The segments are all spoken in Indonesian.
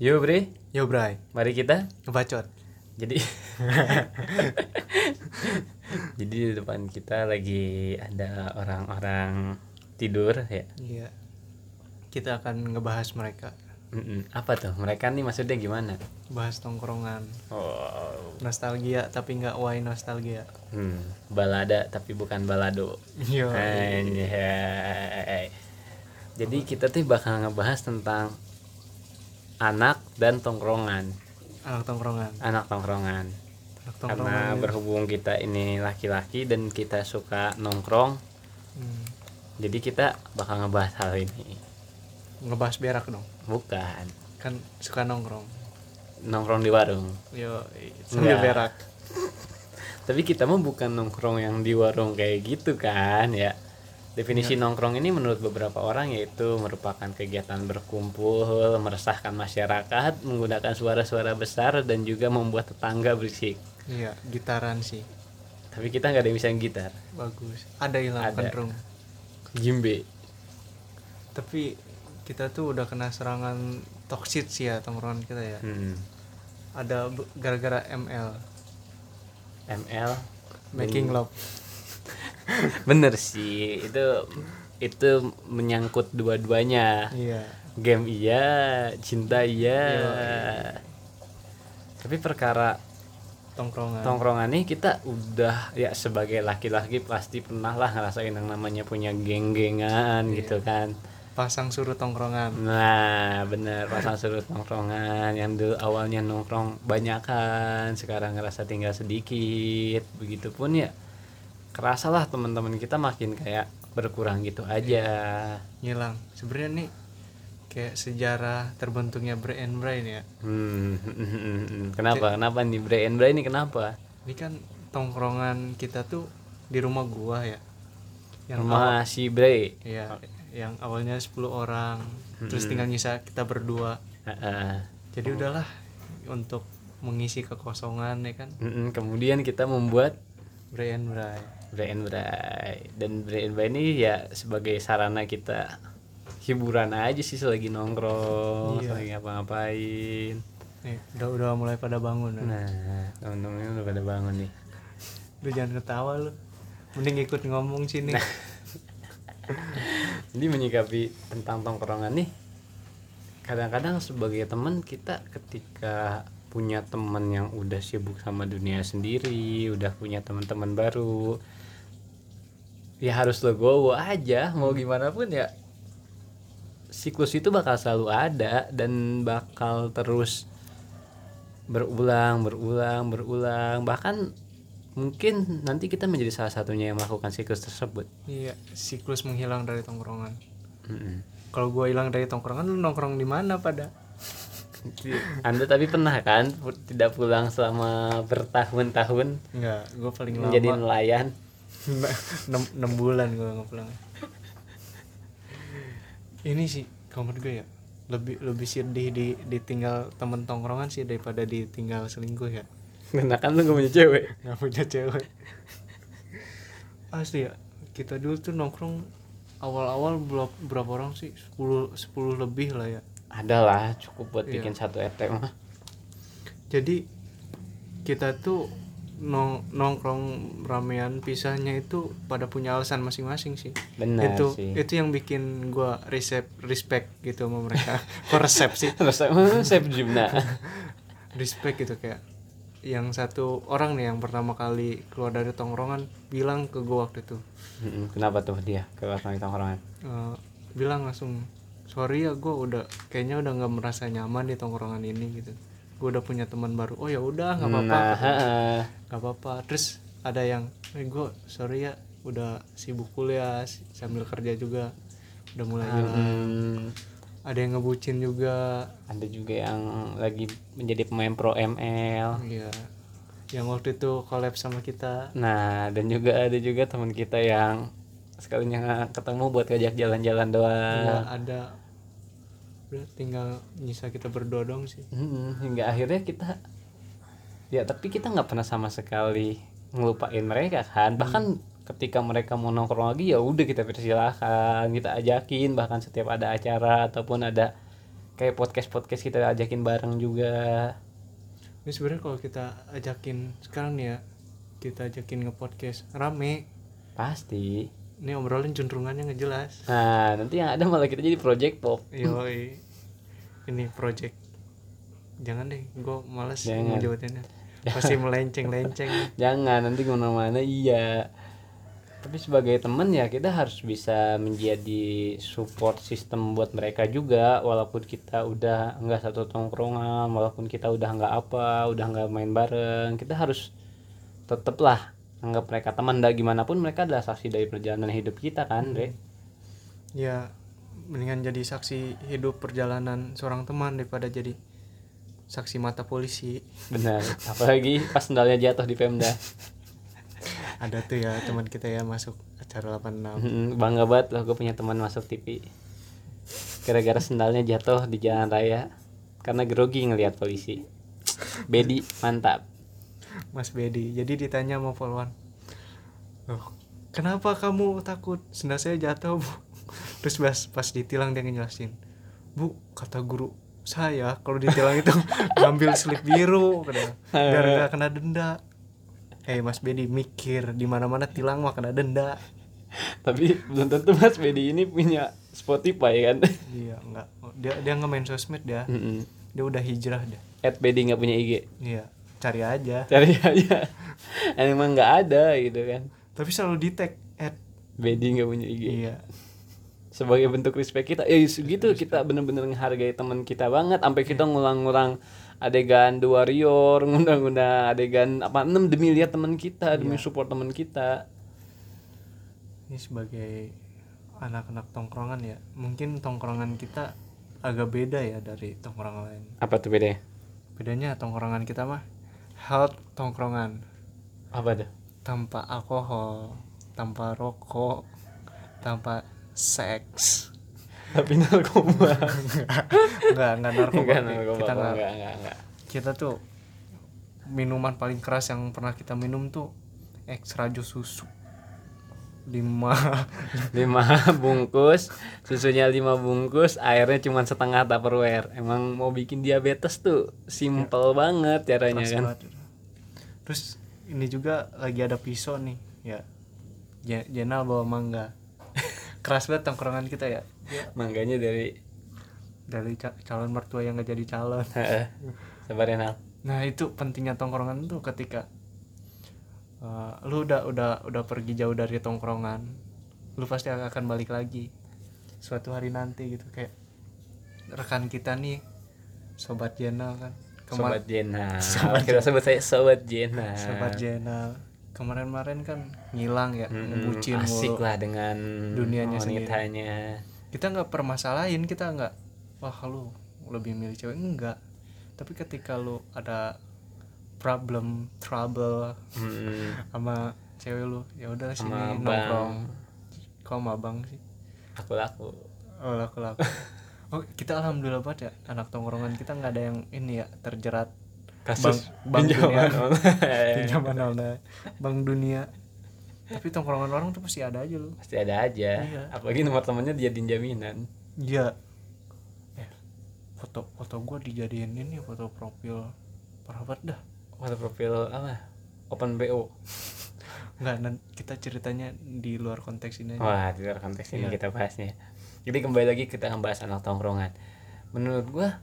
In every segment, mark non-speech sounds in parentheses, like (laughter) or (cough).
Yo Bre, Yo Bray, mari kita. ngebacot. Jadi (laughs) Jadi di depan kita lagi ada orang-orang tidur ya. Iya. Kita akan ngebahas mereka. Mm-mm. Apa tuh? Mereka nih maksudnya gimana? Bahas tongkrongan. Oh. Nostalgia tapi nggak why nostalgia. Hmm, balada tapi bukan balado. Yo. Anjay. Jadi kita tuh bakal ngebahas tentang anak dan tongkrongan. Anak tongkrongan. Anak tongkrongan. Anak Karena ini- berhubung kita ini laki-laki dan kita suka nongkrong, Hmm, jadi kita bakal ngebahas hal ini. ngebahas berak dong. Bukan Kan suka nongkrong. nongkrong di warung. Yo, sambil Enggak. berak. (laughs) Tapi kita mah bukan nongkrong yang di warung kayak gitu kan ya. Definisi nongkrong ini menurut beberapa orang yaitu merupakan kegiatan berkumpul, meresahkan masyarakat, menggunakan suara-suara besar dan juga membuat tetangga berisik. Iya, gitaran sih. Tapi kita nggak ada yang bisa gitar. Bagus. Ada hilang Ada. kendrung. Jimbe. Tapi kita tuh udah kena serangan toxic sih ya tongkrongan kita ya. Hmm. Ada gara-gara ML, ML making love. (laughs) bener sih itu itu menyangkut dua-duanya Iya. game iya cinta iya tapi perkara Tongkrongan. tongkrongan nih kita udah ya sebagai laki-laki pasti pernah lah ngerasain yang namanya punya geng-gengan gitu kan Pasang suruh tongkrongan. nah bener pasang surut nongkrongan yang dulu awalnya nongkrong banyak kan sekarang ngerasa tinggal sedikit begitupun ya kerasa lah teman-teman kita makin kayak berkurang gitu aja. Ngilang. Sebenarnya nih kayak sejarah terbentuknya brain brain ya. Hmm, kenapa? Kenapa nih Bre and Bre ini kenapa? Ini kan tongkrongan kita tuh di rumah gua ya. Yang rumah si Bre awal- ya yang awalnya 10 orang terus tinggal nyisa kita berdua. Heeh. jadi udahlah untuk mengisi kekosongan ya kan. Kemudian kita membuat brain brain Bray dan Brain Bray ini ya sebagai sarana kita hiburan aja sih selagi nongkrong Iya. selagi ngapa-ngapain. Nih udah udah mulai pada bangun ya. nah temen-temen udah pada bangun nih. Lu jangan ketawa lu. Mending ikut ngomong sini. Jadi menyikapi tentang tongkrongan nih kadang-kadang sebagai teman kita ketika punya teman yang udah sibuk sama dunia sendiri udah punya teman-teman baru ya harus legowo aja mau gimana pun ya. Siklus itu bakal selalu ada dan bakal terus berulang berulang berulang. Bahkan mungkin nanti kita menjadi salah satunya yang melakukan siklus tersebut. Iya siklus menghilang dari tongkrongan. Mm-mm. kalau gua hilang dari tongkrongan lu nongkrong di mana pada? (laughs) Anda tapi pernah kan tidak pulang selama bertahun-tahun? Enggak, gue paling lama. menjadi nelayan? 6, bulan gue nggak pulang. Ini sih menurut gue ya lebih lebih sedih di ditinggal temen tongkrongan sih daripada ditinggal selingkuh ya. Karena kan lu gak punya cewek. Nggak punya cewek. Asli ya, kita dulu tuh nongkrong awal-awal berapa, berapa orang sih? 10 10 lebih lah ya. Ada lah cukup buat Iya. bikin satu RT mah. Jadi kita tuh nong nongkrong ramean pisahnya itu pada punya alasan masing-masing sih. Benar itu sih. itu yang bikin gua respect respect gitu sama mereka (laughs) kok resep sih emang saya Jumna. respect gitu kayak yang satu orang nih yang pertama kali keluar dari tongkrongan bilang ke gua waktu itu Kenapa tuh dia ke orang tongkrongan? eh, bilang langsung sorry ya gua udah kayaknya udah nggak merasa nyaman di tongkrongan ini gitu gua udah punya teman baru oh ya udah nggak apa-apa Nah, nggak apa-apa terus ada yang eh gua sorry ya udah sibuk kuliah sambil kerja juga udah mulai hilang Hmm, ada yang ngebucin juga ada juga yang lagi menjadi pemain pro ML. Iya. Yang waktu itu collab sama kita. Nah, dan juga ada juga teman kita yang sekalinya ketemu buat ngajak jalan-jalan doang. Nggak ada. Udah tinggal nyisa kita berdua dong sih. Mm, hingga akhirnya kita ya tapi kita nggak pernah sama sekali ngelupain mereka kan. Bahkan ketika mereka mau nongkrong lagi ya udah kita persilahkan kita ajakin. Bahkan setiap ada acara ataupun ada kayak podcast podcast kita ajakin bareng juga. Ini sebenarnya kalau kita ajakin sekarang nih ya kita ajakin nge podcast rame. Pasti ini obrolan cenderungannya nggak jelas. Nah nanti yang ada malah kita jadi project pop. Yoi. Ini project. Jangan deh gue males Jangan. menjawabnya (laughs) pasti melenceng lenceng jangan nanti ke mana-mana iya. Tapi sebagai teman ya kita harus bisa menjadi support system buat mereka juga walaupun kita udah nggak satu tongkrongan walaupun kita udah nggak apa udah nggak main bareng kita harus tetep lah anggap mereka teman dah gimana pun mereka adalah saksi dari perjalanan hidup kita kan Dre ya mendingan jadi saksi hidup perjalanan seorang teman daripada jadi saksi mata polisi. Benar. Apalagi pas sendalnya jatuh di Pemda. (laughs) Ada tuh ya teman kita ya masuk acara 86 Mm, bangga banget loh gue punya teman masuk TV gara-gara sendalnya jatuh di jalan raya. Karena grogi ngelihat polisi. Bedi mantap Mas Bedi. Jadi ditanya sama Polwan loh kenapa kamu takut? Sendal saya jatuh bu. Terus pas pas ditilang dia ngejelasin bu kata guru saya kalau ditilang itu (laughs) ngambil slip biru katanya, biar nggak kena denda. Eh Mas Bedi mikir di mana mana tilang mah kena denda. Tapi belum tentu Mas Bedi ini punya Spotify kan? Iya nggak. Dia dia nggak main sosmed dia. Mm-mm. dia udah hijrah dia. At Bedi nggak punya IG iya cari aja. Cari aja. (laughs) Emang nggak ada gitu kan. Tapi selalu di tag at. Bedi nggak punya IG iya. Sebagai bentuk respect kita. Ya gitu kita bener-bener menghargai teman kita banget. Sampai kita ngulang-ngulang adegan The Warrior (laughs) ngundang-ngundang adegan apa enam demi lihat teman kita demi support teman kita. Ini sebagai anak-anak tongkrongan ya. Mungkin tongkrongan kita agak beda ya dari tongkrongan lain. Apa tuh bedanya? Bedanya tongkrongan kita mah health tongkrongan. Apa tuh? Tanpa alkohol tanpa rokok tanpa seks. Tapi narkoba. (laughs) Enggak enggak narkoba. Enggak narkoba kita enggak enggak. enggak enggak. Kita tuh minuman paling keras yang pernah kita minum tuh extra jus susu lima. (laughs) Lima bungkus susunya lima bungkus airnya cuma setengah tupperware. Emang mau bikin diabetes tuh simple banget caranya keras kan. banget. terus ini juga lagi ada pisau nih ya. Je- Jenal bawa mangga. (laughs) Keras banget tongkrongan kita ya. Mangganya dari? Dari ca- calon mertua yang gak jadi calon. (laughs) Sabar ya Nal nah itu pentingnya tongkrongan tuh ketika uh, lu udah udah udah pergi jauh dari tongkrongan lu pasti akan balik lagi suatu hari nanti gitu. Kayak rekan kita nih sobat Jenal kan. Kema- sobat Jena (laughs) Sobat kita sebut saya sobat Jena sobat Jenal. Kemarin-kemarin kan ngilang ya ngebucin asik mulu lah dengan Dunianya sendiri. kita nggak permasalahin kita nggak wah lu lebih milih cewek? Enggak. Tapi ketika lu ada problem trouble Mm-mm. sama cewek lu. Ya udah sini sama nongkrong. Kok sama bang sih? Aku laku oh laku laku (laughs) oh kita alhamdulillah banget ya anak tongkrongan kita nggak ada yang ini ya terjerat kasus Bang- Bang pinjaman Dunia. (laughs) pinjaman online. Bank dunia. Tapi tongkrongan orang tuh pasti ada aja lu. Pasti ada aja. Iya. apalagi nomor temennya dijadiin jaminan. Iya. Eh, foto foto gue dijadiin ini foto profil parah banget dah. Foto profil apa open bo Enggak, kita ceritanya di luar konteks ini aja. Wah, di luar konteks ini Iya. kita bahasnya. Jadi kembali lagi kita ngebahas anak tongkrongan. Menurut gua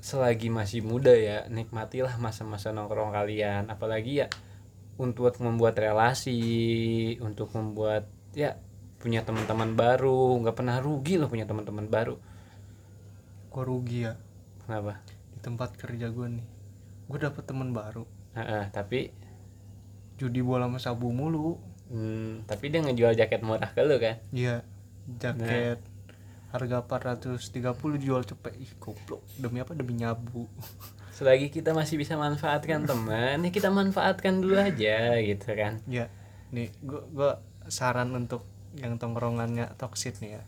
selagi masih muda ya, nikmatilah masa-masa nongkrong kalian. Apalagi ya untuk membuat relasi, untuk membuat ya punya teman-teman baru, nggak pernah rugi loh punya teman-teman baru. Gue rugi ya Kenapa? di tempat kerja gue nih. Gue dapet teman baru. Heeh, tapi Judi bola sama sabu mulu. hmm, tapi dia ngejual jaket murah ke lu kan? Iya. Jaket harga 430 jual cepet. Ih, goblok. Demi apa? Demi nyabu. (laughs) Selagi kita masih bisa manfaatkan teman, ya kita manfaatkan dulu aja gitu kan. Ya. Nih, gue gua saran untuk yang tongkrongannya toxic nih ya.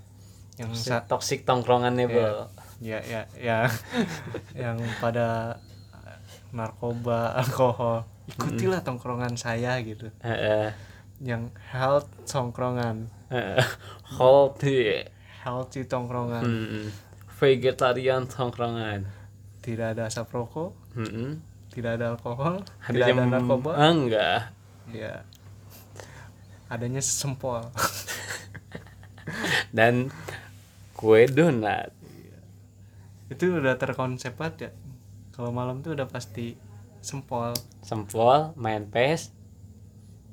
Yang sa- toxic tongkrongannya Iya. bro ya ya ya (laughs) yang pada narkoba (laughs) alkohol. Ikutilah tongkrongan saya gitu. Heeh. yang health tongkrongan. Heeh. hold yeah. healthy tongkrongan. Hmm. vegetarian tongkrongan. Tidak ada asap rokok. Mm-mm. tidak ada alkohol. Ada tidak ada narkoba. enggak. Ya adanya sempol. Dan kue donat. Itu udah terkonsep banget ya kalau malam tuh udah pasti sempol. Sempol main pes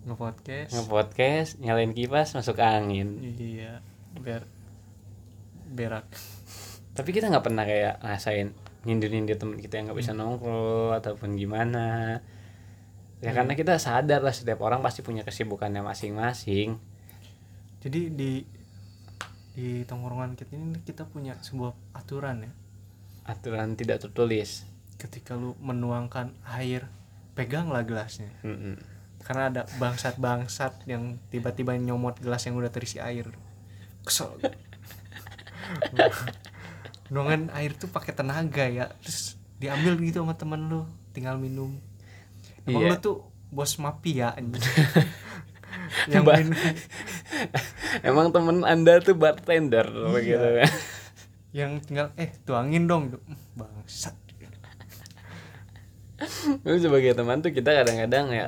nge-podcast. nge-podcast nyalain kipas masuk angin. Iya biar berak. Tapi kita nggak pernah kayak ngerasain nyindir-nyindir temen kita yang nggak bisa nongkrong ataupun gimana. Ya karena kita sadar lah setiap orang pasti punya kesibukannya masing-masing. Jadi di di tongkrongan kita ini kita punya sebuah aturan ya. Aturan tidak tertulis ketika lu menuangkan air peganglah gelasnya. Mm-mm. karena ada bangsat-bangsat yang tiba-tiba nyomot gelas yang udah terisi air. Kesel. (laughs) Nuangan air tuh pakai tenaga ya. Terus diambil gitu sama temen lu tinggal minum. Emang Iya. lu tuh bos mafia (laughs) yang Ba- minum. (laughs) Emang temen anda tuh bartender begitu kan yang tinggal eh tuangin dong. Bangsat Lu sebagai teman tuh kita kadang-kadang ya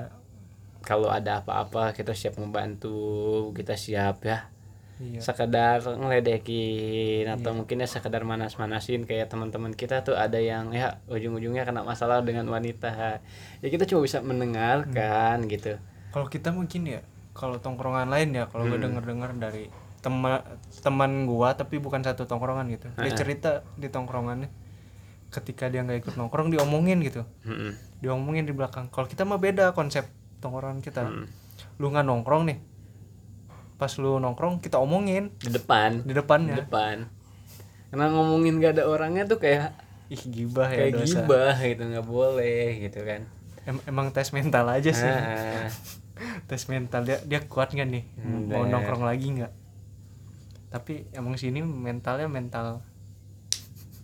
kalau ada apa-apa kita siap membantu kita siap ya. Iya. Sekedar ngeledekin atau mungkin ya sekedar manas-manasin kayak teman-teman kita tuh ada yang ya ujung-ujungnya kena masalah dengan wanita. Ya kita cuma bisa mendengarkan gitu. Kalau kita mungkin ya kalau tongkrongan lain ya kalau gue Hmm. denger dengar dari teman teman gua tapi bukan satu tongkrongan gitu. Dia cerita di tongkrongannya ketika dia nggak ikut nongkrong diomongin gitu. Mm-mm. diomongin di belakang. Kalau kita mah beda konsep tongkrongan kita. Mm. lu nggak nongkrong nih. Pas lu nongkrong kita omongin. Di depan. Di di depannya depan. Karena ngomongin gak ada orangnya tuh kayak ih gibah ya kayak dosa. gibah gitu nggak boleh gitu kan. Em- emang tes mental aja sih. Ah, (laughs) tes mental. Dia dia kuat nggak nih? Mau Bener. nongkrong lagi nggak? Tapi emang sini mentalnya mental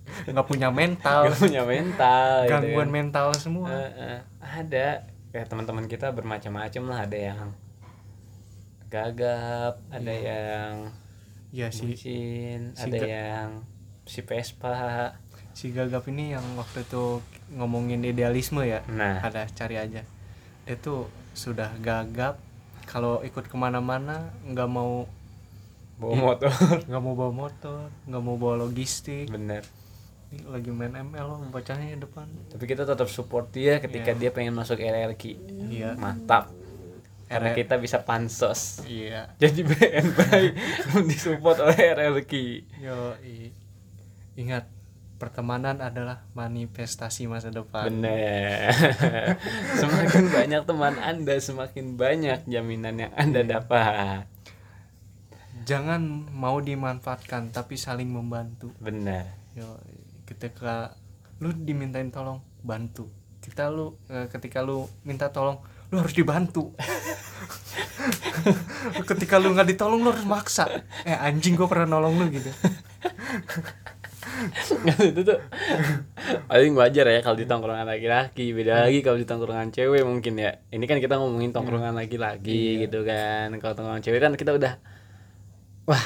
nggak punya mental. Nggak punya mental gitu gangguan kan. mental semua. Eh, eh, ada kayak teman-teman kita bermacam-macam lah. Ada yang gagap ada yang ya si bucin si ada ga- yang si Vespa. Si gagap ini yang waktu itu ngomongin idealisme ya. Nah. Ada cari aja. Dia tuh sudah gagap kalau ikut ke mana-mana nggak mau bawa motor. (laughs) Nggak mau bawa motor nggak mau bawa logistik. Bener Ini lagi main ML loh bacanya di depan. Tapi kita tetap support dia ketika Iya. dia pengen masuk RRQ iya. Mantap. Karena RR kita bisa pansos. Iya. Jadi BNP (laughs) disupport oleh RRQ yo i- ingat pertemanan adalah manifestasi masa depan. Bener. (laughs) Semakin banyak teman anda semakin banyak jaminan yang anda dapat. Jangan mau dimanfaatkan tapi saling membantu. Bener. Yo ketika lu dimintain tolong bantu. Kita lu eh, ketika lu minta tolong lu harus dibantu. (laughs) Ketika lu nggak ditolong lu harus maksa. Eh anjing gua pernah nolong lu gitu. Itu tuh paling wajar ya kalau di tongkrongan laki-laki. Beda lagi kalau di tongkrongan cewek mungkin ya. Ini kan kita ngomongin tongkrongan laki-laki gitu kan. Kalau tongkrongan cewek kan kita udah wah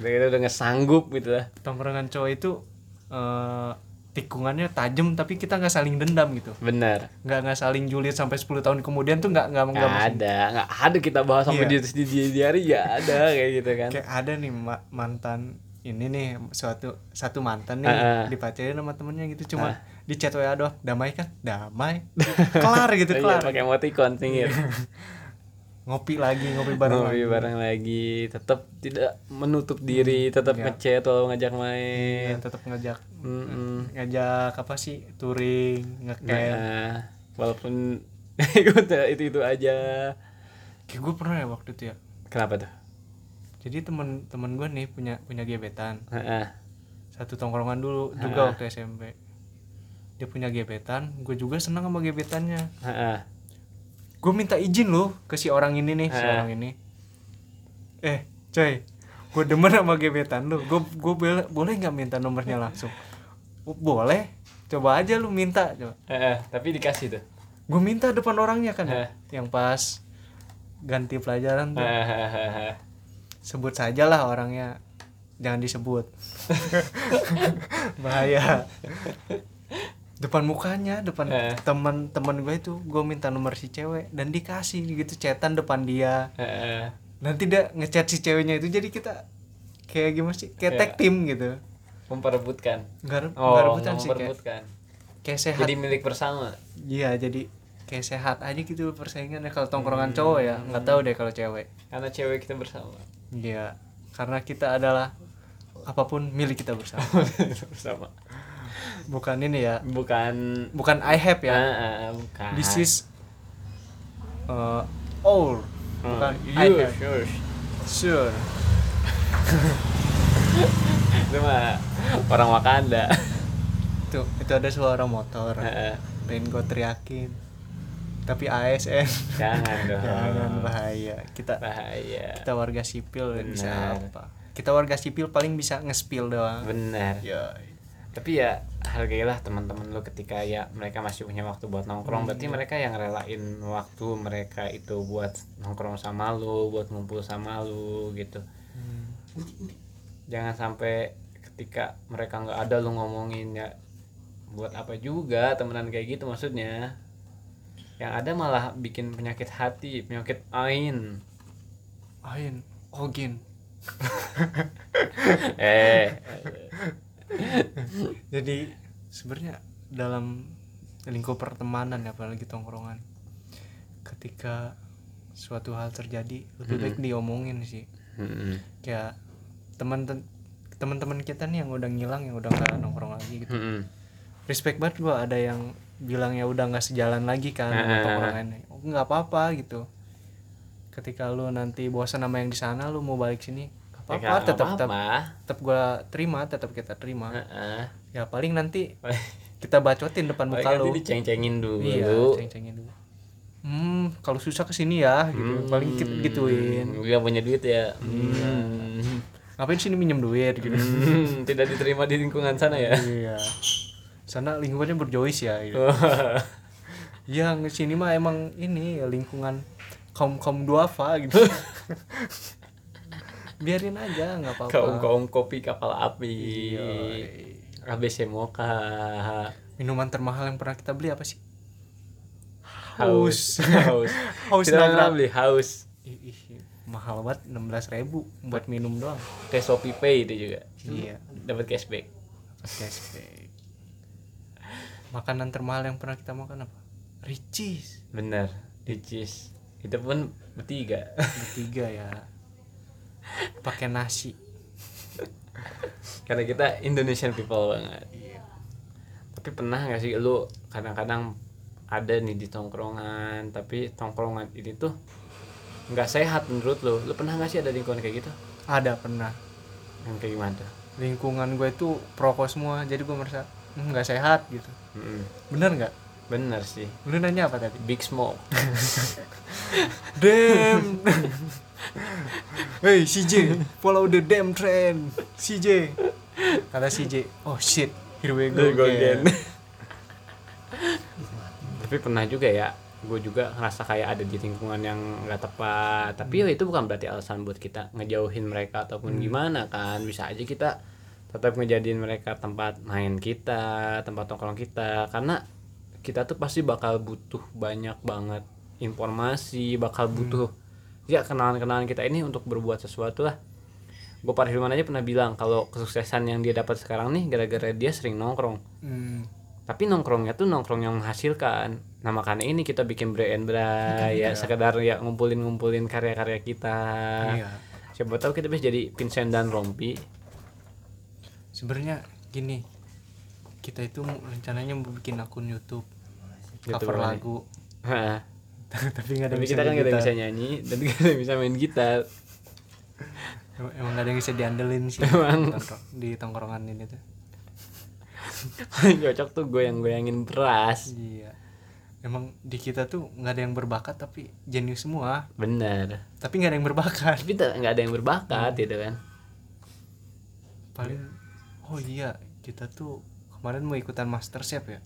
kita, kita udah ngesanggup gitu. Lah tongkrongan cowok itu eh, tikungannya tajam tapi kita nggak saling dendam gitu. Bener nggak nggak saling julid sampai 10 tahun kemudian tuh nggak nggak ada nggak ada kita bahas sampai Iya. di, di, di hari ya ada kayak gitu kan. Kayak ada nih ma- mantan ini nih suatu satu mantan nih ah. dipacarin sama temennya gitu cuma Ah. di chat WA doang damai kan damai. (laughs) Kelar gitu Iya, kelar. pakai emoticon singir ngopi lagi ngopi bareng ngopi lagi. bareng lagi tetap tidak menutup diri tetap Iya. ngechat atau ngajak main tetap ngajak Mm-mm. ngajak apa sih touring ngecamp Nah, walaupun (laughs) ikut itu itu aja. kayak gue pernah ya waktu itu ya Kenapa tuh? jadi temen temen gue nih punya punya gebetan Heeh. satu tongkrongan dulu juga waktu SMP dia punya gebetan gue juga senang sama gebetannya Heeh. Gue minta izin loh ke si orang ini nih si Ah. orang ini. Eh coy gue demen sama gebetan lu. Gue gue boleh boleh nggak minta nomornya langsung? "Oh, boleh coba aja lu minta coba. Heeh, tapi dikasih tuh. gue minta depan orangnya kan ya? Yang pas ganti pelajaran tuh. Heeh. sebut saja lah orangnya. Jangan disebut. (laughs) Bahaya depan mukanya depan Eh. teman-teman gue itu gue minta nomor si cewek dan dikasih gitu chatan depan dia. Heeh. nanti dia ngechat si ceweknya itu jadi kita kayak gimana sih? Kayak tag team gitu. memperebutkan. Nggak oh nggak rebutan sih kayak, memperebutkan. kayak sehat. Jadi milik bersama. Iya jadi kayak sehat aja gitu persaingannya kalau tongkrongan cowok ya. Nggak tahu deh kalau cewek. Karena cewek kita bersama. Iya karena kita adalah apa pun milik kita bersama. (laughs) Bersama bukan ini ya. Bukan. Bukan I have ya. Ah, ah, bukan. This is uh, all Hmm. bukan I Yours, have. yours. sure. (laughs) Itu mah orang Wakanda. Itu itu ada suara motor. Heeh. pengen gue teriakin. Tapi ASN jangan (laughs) dong. Jangan bahaya. Kita bahaya. kita warga sipil bisa Benar. apa. Kita warga sipil paling bisa nge-spill doang. Benar. Ya tapi ya hargailah teman-teman lo ketika ya mereka masih punya waktu buat nongkrong. Hmm, berarti iya. mereka yang relain waktu mereka itu buat nongkrong sama lo buat ngumpul sama lo gitu. Hmm. jangan sampai ketika mereka nggak ada lo ngomongin ya buat apa juga temenan kayak gitu maksudnya. Yang ada malah bikin penyakit hati penyakit ain. Ain Ogin (laughs) eh (laughs) jadi sebenarnya dalam lingkup pertemanan ya apalagi tongkrongan ketika suatu hal terjadi lebih baik diomongin sih. Kayak teman teman-teman kita nih yang udah ngilang yang udah nggak nongkrong lagi gitu. Respect banget gua ada yang bilang ya udah nggak sejalan lagi kan oh, nggak apa-apa gitu. Ketika lu nanti bosan sama yang di sana lu mau balik sini nggak Ya, apa-apa nggak tetap tetap apa-apa. tetap gua terima tetap kita terima. Heeh. ya paling nanti kita bacotin depan Paling muka nanti lu. diceng-cengin dulu. Iya ceng-cengin dulu. Hmm kalau susah ke sini ya gitu. Paling kita gituin. Hmm, Gak punya duit ya. Hmm. ngapain sini minjem duit gitu? Hmm, Tidak diterima di lingkungan sana ya? Iya. Sana lingkungannya berjois ya gitu. (laughs) Iya, sini mah emang ini lingkungan kaum kaum duafa gitu. (laughs) Biarin aja nggak apa-apa. Kaum-kaum kopi kapal api Yoi. ABC Mocha Minuman termahal yang pernah kita beli apa sih? Haus Haus. (laughs) Haus Haus Kita pernah beli haus ih, mahal banget 16.000 ribu buat minum doang. Kayak Shopee Pay itu juga Iya, Dapat cashback cashback. Makanan termahal yang pernah kita makan apa? Ricis. Bener Ricis Itu pun bertiga (laughs) Bertiga ya. Pakai nasi. Karena kita Indonesian people banget Iya. Tapi pernah gak sih lu kadang-kadang ada nih di tongkrongan Tapi tongkrongan ini tuh nggak sehat menurut lu Lu pernah gak sih ada lingkungan kayak gitu? Ada pernah. Yang kayak gimana tuh? Lingkungan gue itu proko semua, jadi gue merasa "Hmm, nggak sehat gitu. Mm-mm. Bener nggak? Bener sih Lu nanya apa tadi? Big Smoke (laughs) Damn. (laughs) (laughs) hey CJ, follow the damn trend. CJ. Kata CJ, oh shit, here we go, again. again. (laughs) Tapi pernah juga ya Gue juga ngerasa kayak ada di lingkungan yang nggak tepat Tapi ya itu bukan berarti alasan buat kita ngejauhin mereka Ataupun gimana kan Bisa aja kita tetap ngejadiin mereka tempat main kita Tempat nongkrong kita Karena kita tuh pasti bakal butuh banyak banget informasi Bakal butuh ya kenalan-kenalan kita ini untuk berbuat sesuatu lah. Gue Hilman aja pernah bilang kalau kesuksesan yang dia dapat sekarang nih gara-gara dia sering nongkrong. Hmm, tapi nongkrongnya tuh nongkrong yang menghasilkan. Nah makanya ini kita bikin brand brand ya sekedar ya ngumpulin ngumpulin karya-karya kita. Iya. siapa tahu kita bisa jadi Vincent dan Rompi. Sebenarnya gini, kita itu rencananya mau bikin akun YouTube, YouTube cover lagu, (laughs) tapi nggak ada tapi kita kan main gak ada yang bisa nyanyi dan gak ada yang bisa main gitar Emang, nggak ada yang bisa diandelin sih Emang. di tongkrong- di tongkrongan ini tuh. (laughs) cocok tuh goyang-goyangin beras Iya. Emang di kita tuh nggak ada yang berbakat tapi jenius semua. bener Tapi nggak ada yang berbakat. tapi nggak ada yang berbakat gitu kan Paling oh iya kita tuh kemarin mau ikutan master chef ya.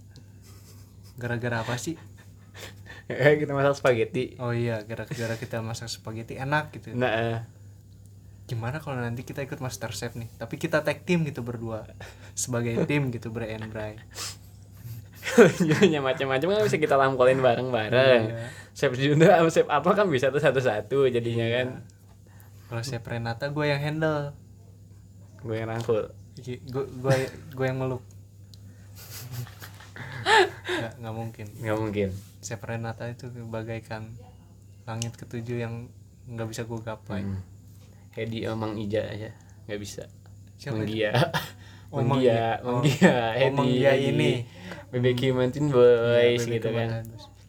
Gara-gara apa sih? (laughs) kita masak spaghetti Oh iya, gara-gara kita masak spaghetti enak gitu. nah eh, gimana kalau nanti kita ikut master chef nih tapi kita tag team gitu berdua sebagai tim gitu Bray and Bray macam-macam kan bisa kita lampolin bareng-bareng. Iya. Chef Junda sama chef apa kan bisa tuh satu-satu jadinya kan. kalau chef Renata gue yang handle Gue yang rangkul. gue gue gue yang meluk nggak nggak mungkin Nggak mungkin. Chef Renata itu bagaikan langit ketujuh yang nggak bisa gue gapai Hmm. Hedi emang Ija aja nggak bisa. Siapa Menggia. (laughs) Oh, Menggia, Menggia. Oh. Menggia, Oh, Hedi, Menggia ini. BBQ Mountain Iya, Boys bebek gitu kan.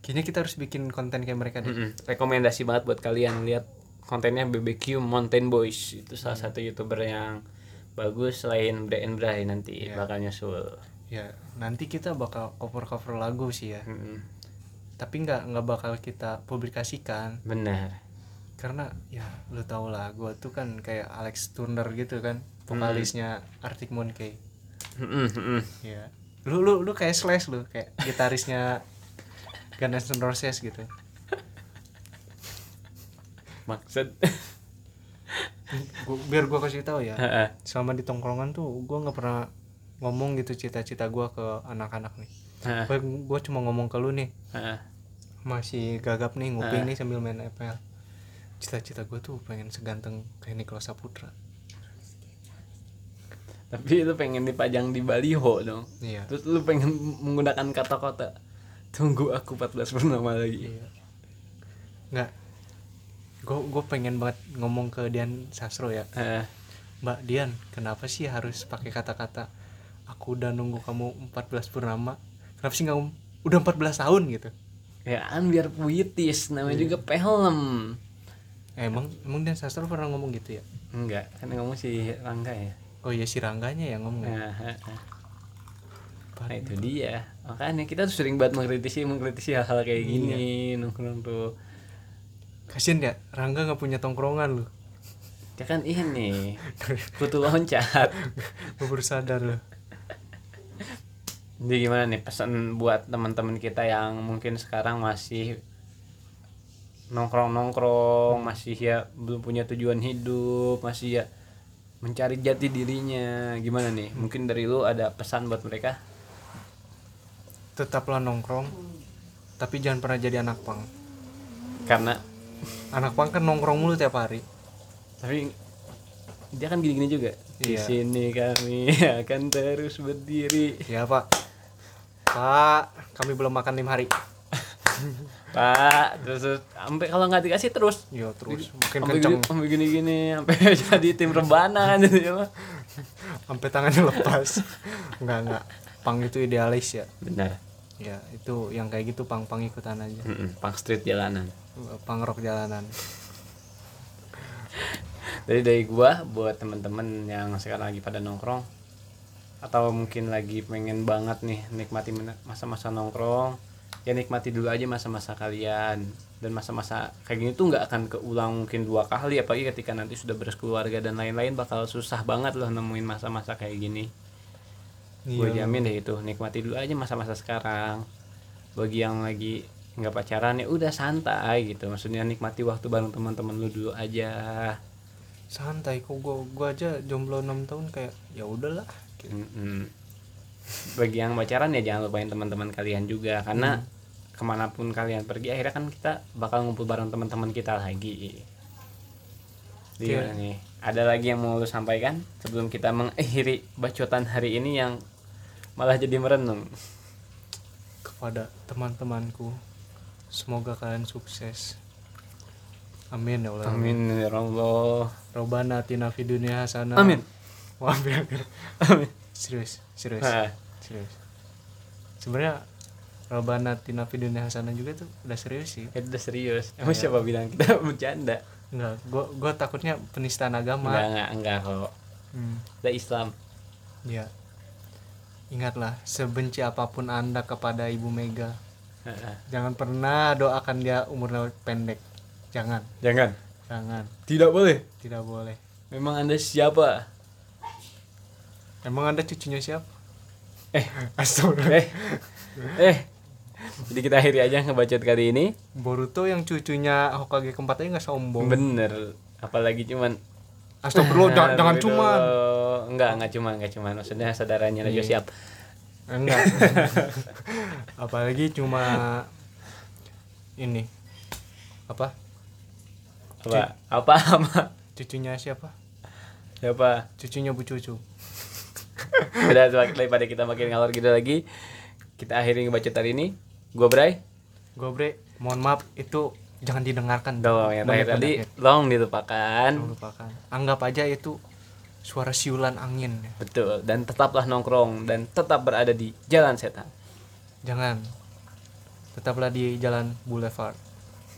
kayaknya kita harus bikin konten kayak mereka deh Mm-mm. Rekomendasi banget buat kalian lihat kontennya BBQ Mountain Boys itu salah Hmm. satu youtuber yang bagus selain Bray and Bray nanti Iya. bakal nyusul. ya nanti kita bakal cover cover lagu sih ya Mm-mm. Tapi nggak nggak bakal kita publikasikan. Benar. karena ya lu tau lah gue tuh kan kayak Alex Turner gitu kan vokalisnya Arctic Monkey. Ya lu lu lu kayak Slash lu kayak gitarisnya Guns N' Roses gitu. Maksud. gua, biar gua kasih tahu ya selama di tongkrongan tuh gua nggak pernah ngomong gitu cita-cita gua ke anak-anak nih Gua, gua cuma ngomong ke lu nih Heeh. masih gagap nih nguping nih sambil main FPL cita-cita gua tuh pengen seganteng kayak Nicholas Saputra Tapi itu pengen dipajang di baliho dong. iya Terus lu pengen menggunakan kata-kata tunggu aku 14 purnama lagi. Iya. nggak gue gue pengen banget ngomong ke Dian Sastro ya Heeh. Mbak Dian kenapa sih harus pakai kata-kata aku udah nunggu kamu 14 purnama kenapa sih nggak ngomong, udah 14 tahun gitu ya kan biar puitis namanya Iya. juga film. Eh, emang emang Dian Sastro pernah ngomong gitu ya Enggak, kan ngomong si Rangga ya. oh iya si Rangganya yang ngomong ya? Nah. Nah, itu dia. Makanya kita tuh sering banget mengkritisi mengkritisi hal-hal kayak gini nongkrong tuh. kasian ya Rangga nggak punya tongkrongan lu Ya kan ini (laughs) kutu loncat. gue baru sadar lu Jadi gimana nih pesan buat teman-teman kita yang mungkin sekarang masih nongkrong-nongkrong, masih ya belum punya tujuan hidup, masih ya mencari jati dirinya. Gimana nih? Mungkin dari lu ada pesan buat mereka? tetaplah nongkrong tapi jangan pernah jadi anak pang Karena anak pang kan nongkrong mulu tiap hari tapi dia kan gini-gini juga. Di Iya. sini kami (laughs) akan terus berdiri. ya pak pak kami belum makan lima hari. (laughs) Pak, terus, sampai kalau nggak dikasih terus. Yo terus. Sampai kenceng. sampai gini-gini sampai (laughs) jadi tim rebana kan gitu ya. sampai tangannya lepas. Enggak enggak pang itu idealis ya. Benar. ya itu yang kayak gitu pang. Pang ikutan aja. Mm-mm, Pang street jalanan. pang rock jalanan. Jadi dari gua buat temen-temen yang sekarang lagi pada nongkrong atau mungkin lagi pengen banget nih nikmati masa-masa nongkrong, ya nikmati dulu aja masa-masa kalian dan masa-masa kayak gini tuh nggak akan keulang mungkin dua kali apalagi ketika nanti sudah berkeluarga dan lain-lain bakal susah banget loh nemuin masa-masa kayak gini. Gue Iya. jamin deh itu nikmati dulu aja masa-masa sekarang. Bagi yang lagi nggak pacaran ya udah santai gitu. Maksudnya nikmati waktu bareng teman-teman lu dulu aja. santai kok gua gua aja jomblo 6 tahun kayak ya udahlah gitu. Mm-mm. Bagi yang pacaran ya jangan lupain teman-teman kalian juga karena ke mana pun kalian pergi akhirnya kan kita bakal ngumpul bareng teman-teman kita lagi. Gimana nih? Ada lagi yang mau lu sampaikan sebelum kita mengakhiri bacotan hari ini yang malah jadi merenung. kepada teman-temanku semoga kalian sukses amin ya Allah Amin ya Allah. Robana atina fid hasanah Amin. Wah, hampir. Amin. serius serius serius sebenarnya Robana atina fid dunya hasanah juga tuh udah serius sih itu udah serius. Emang siapa bilang kita (laughs) bercanda? enggak gua gua takutnya penistaan agama Enggak, enggak, enggak kok. Hmm, Kita Islam. ya ingatlah sebenci apa pun anda kepada ibu Mega jangan pernah doakan dia umurnya pendek jangan Jangan. jangan Tidak boleh. tidak boleh Memang Anda siapa? Emang anda cucunya siapa Eh, Astagfirullah. eh. Eh. Jadi kita akhiri aja ngebacot kali ini. Boruto yang cucunya Hokage keempat aja nggak sombong Bener. Apalagi cuman astagfirullah jangan, jangan Gitu. cuman enggak enggak cuman enggak cuman maksudnya saudaranya Najwa Iya. siap enggak (laughs) apalagi cuma ini apa apa apa (laughs) apa cucunya siapa siapa cucunya bu cucu (laughs) udah semakin daripada kita makin ngalor gitu lagi. Kita akhiri ngebacot hari ini. Gua Bray. Gobre mohon maaf itu jangan didengarkan. Dong, yang terakhir tadi Menit-menit. long dilupakan. Jangan lupakan anggap aja itu suara siulan angin betul dan tetaplah nongkrong dan tetap berada di jalan setan. Jangan. Tetaplah di jalan boulevard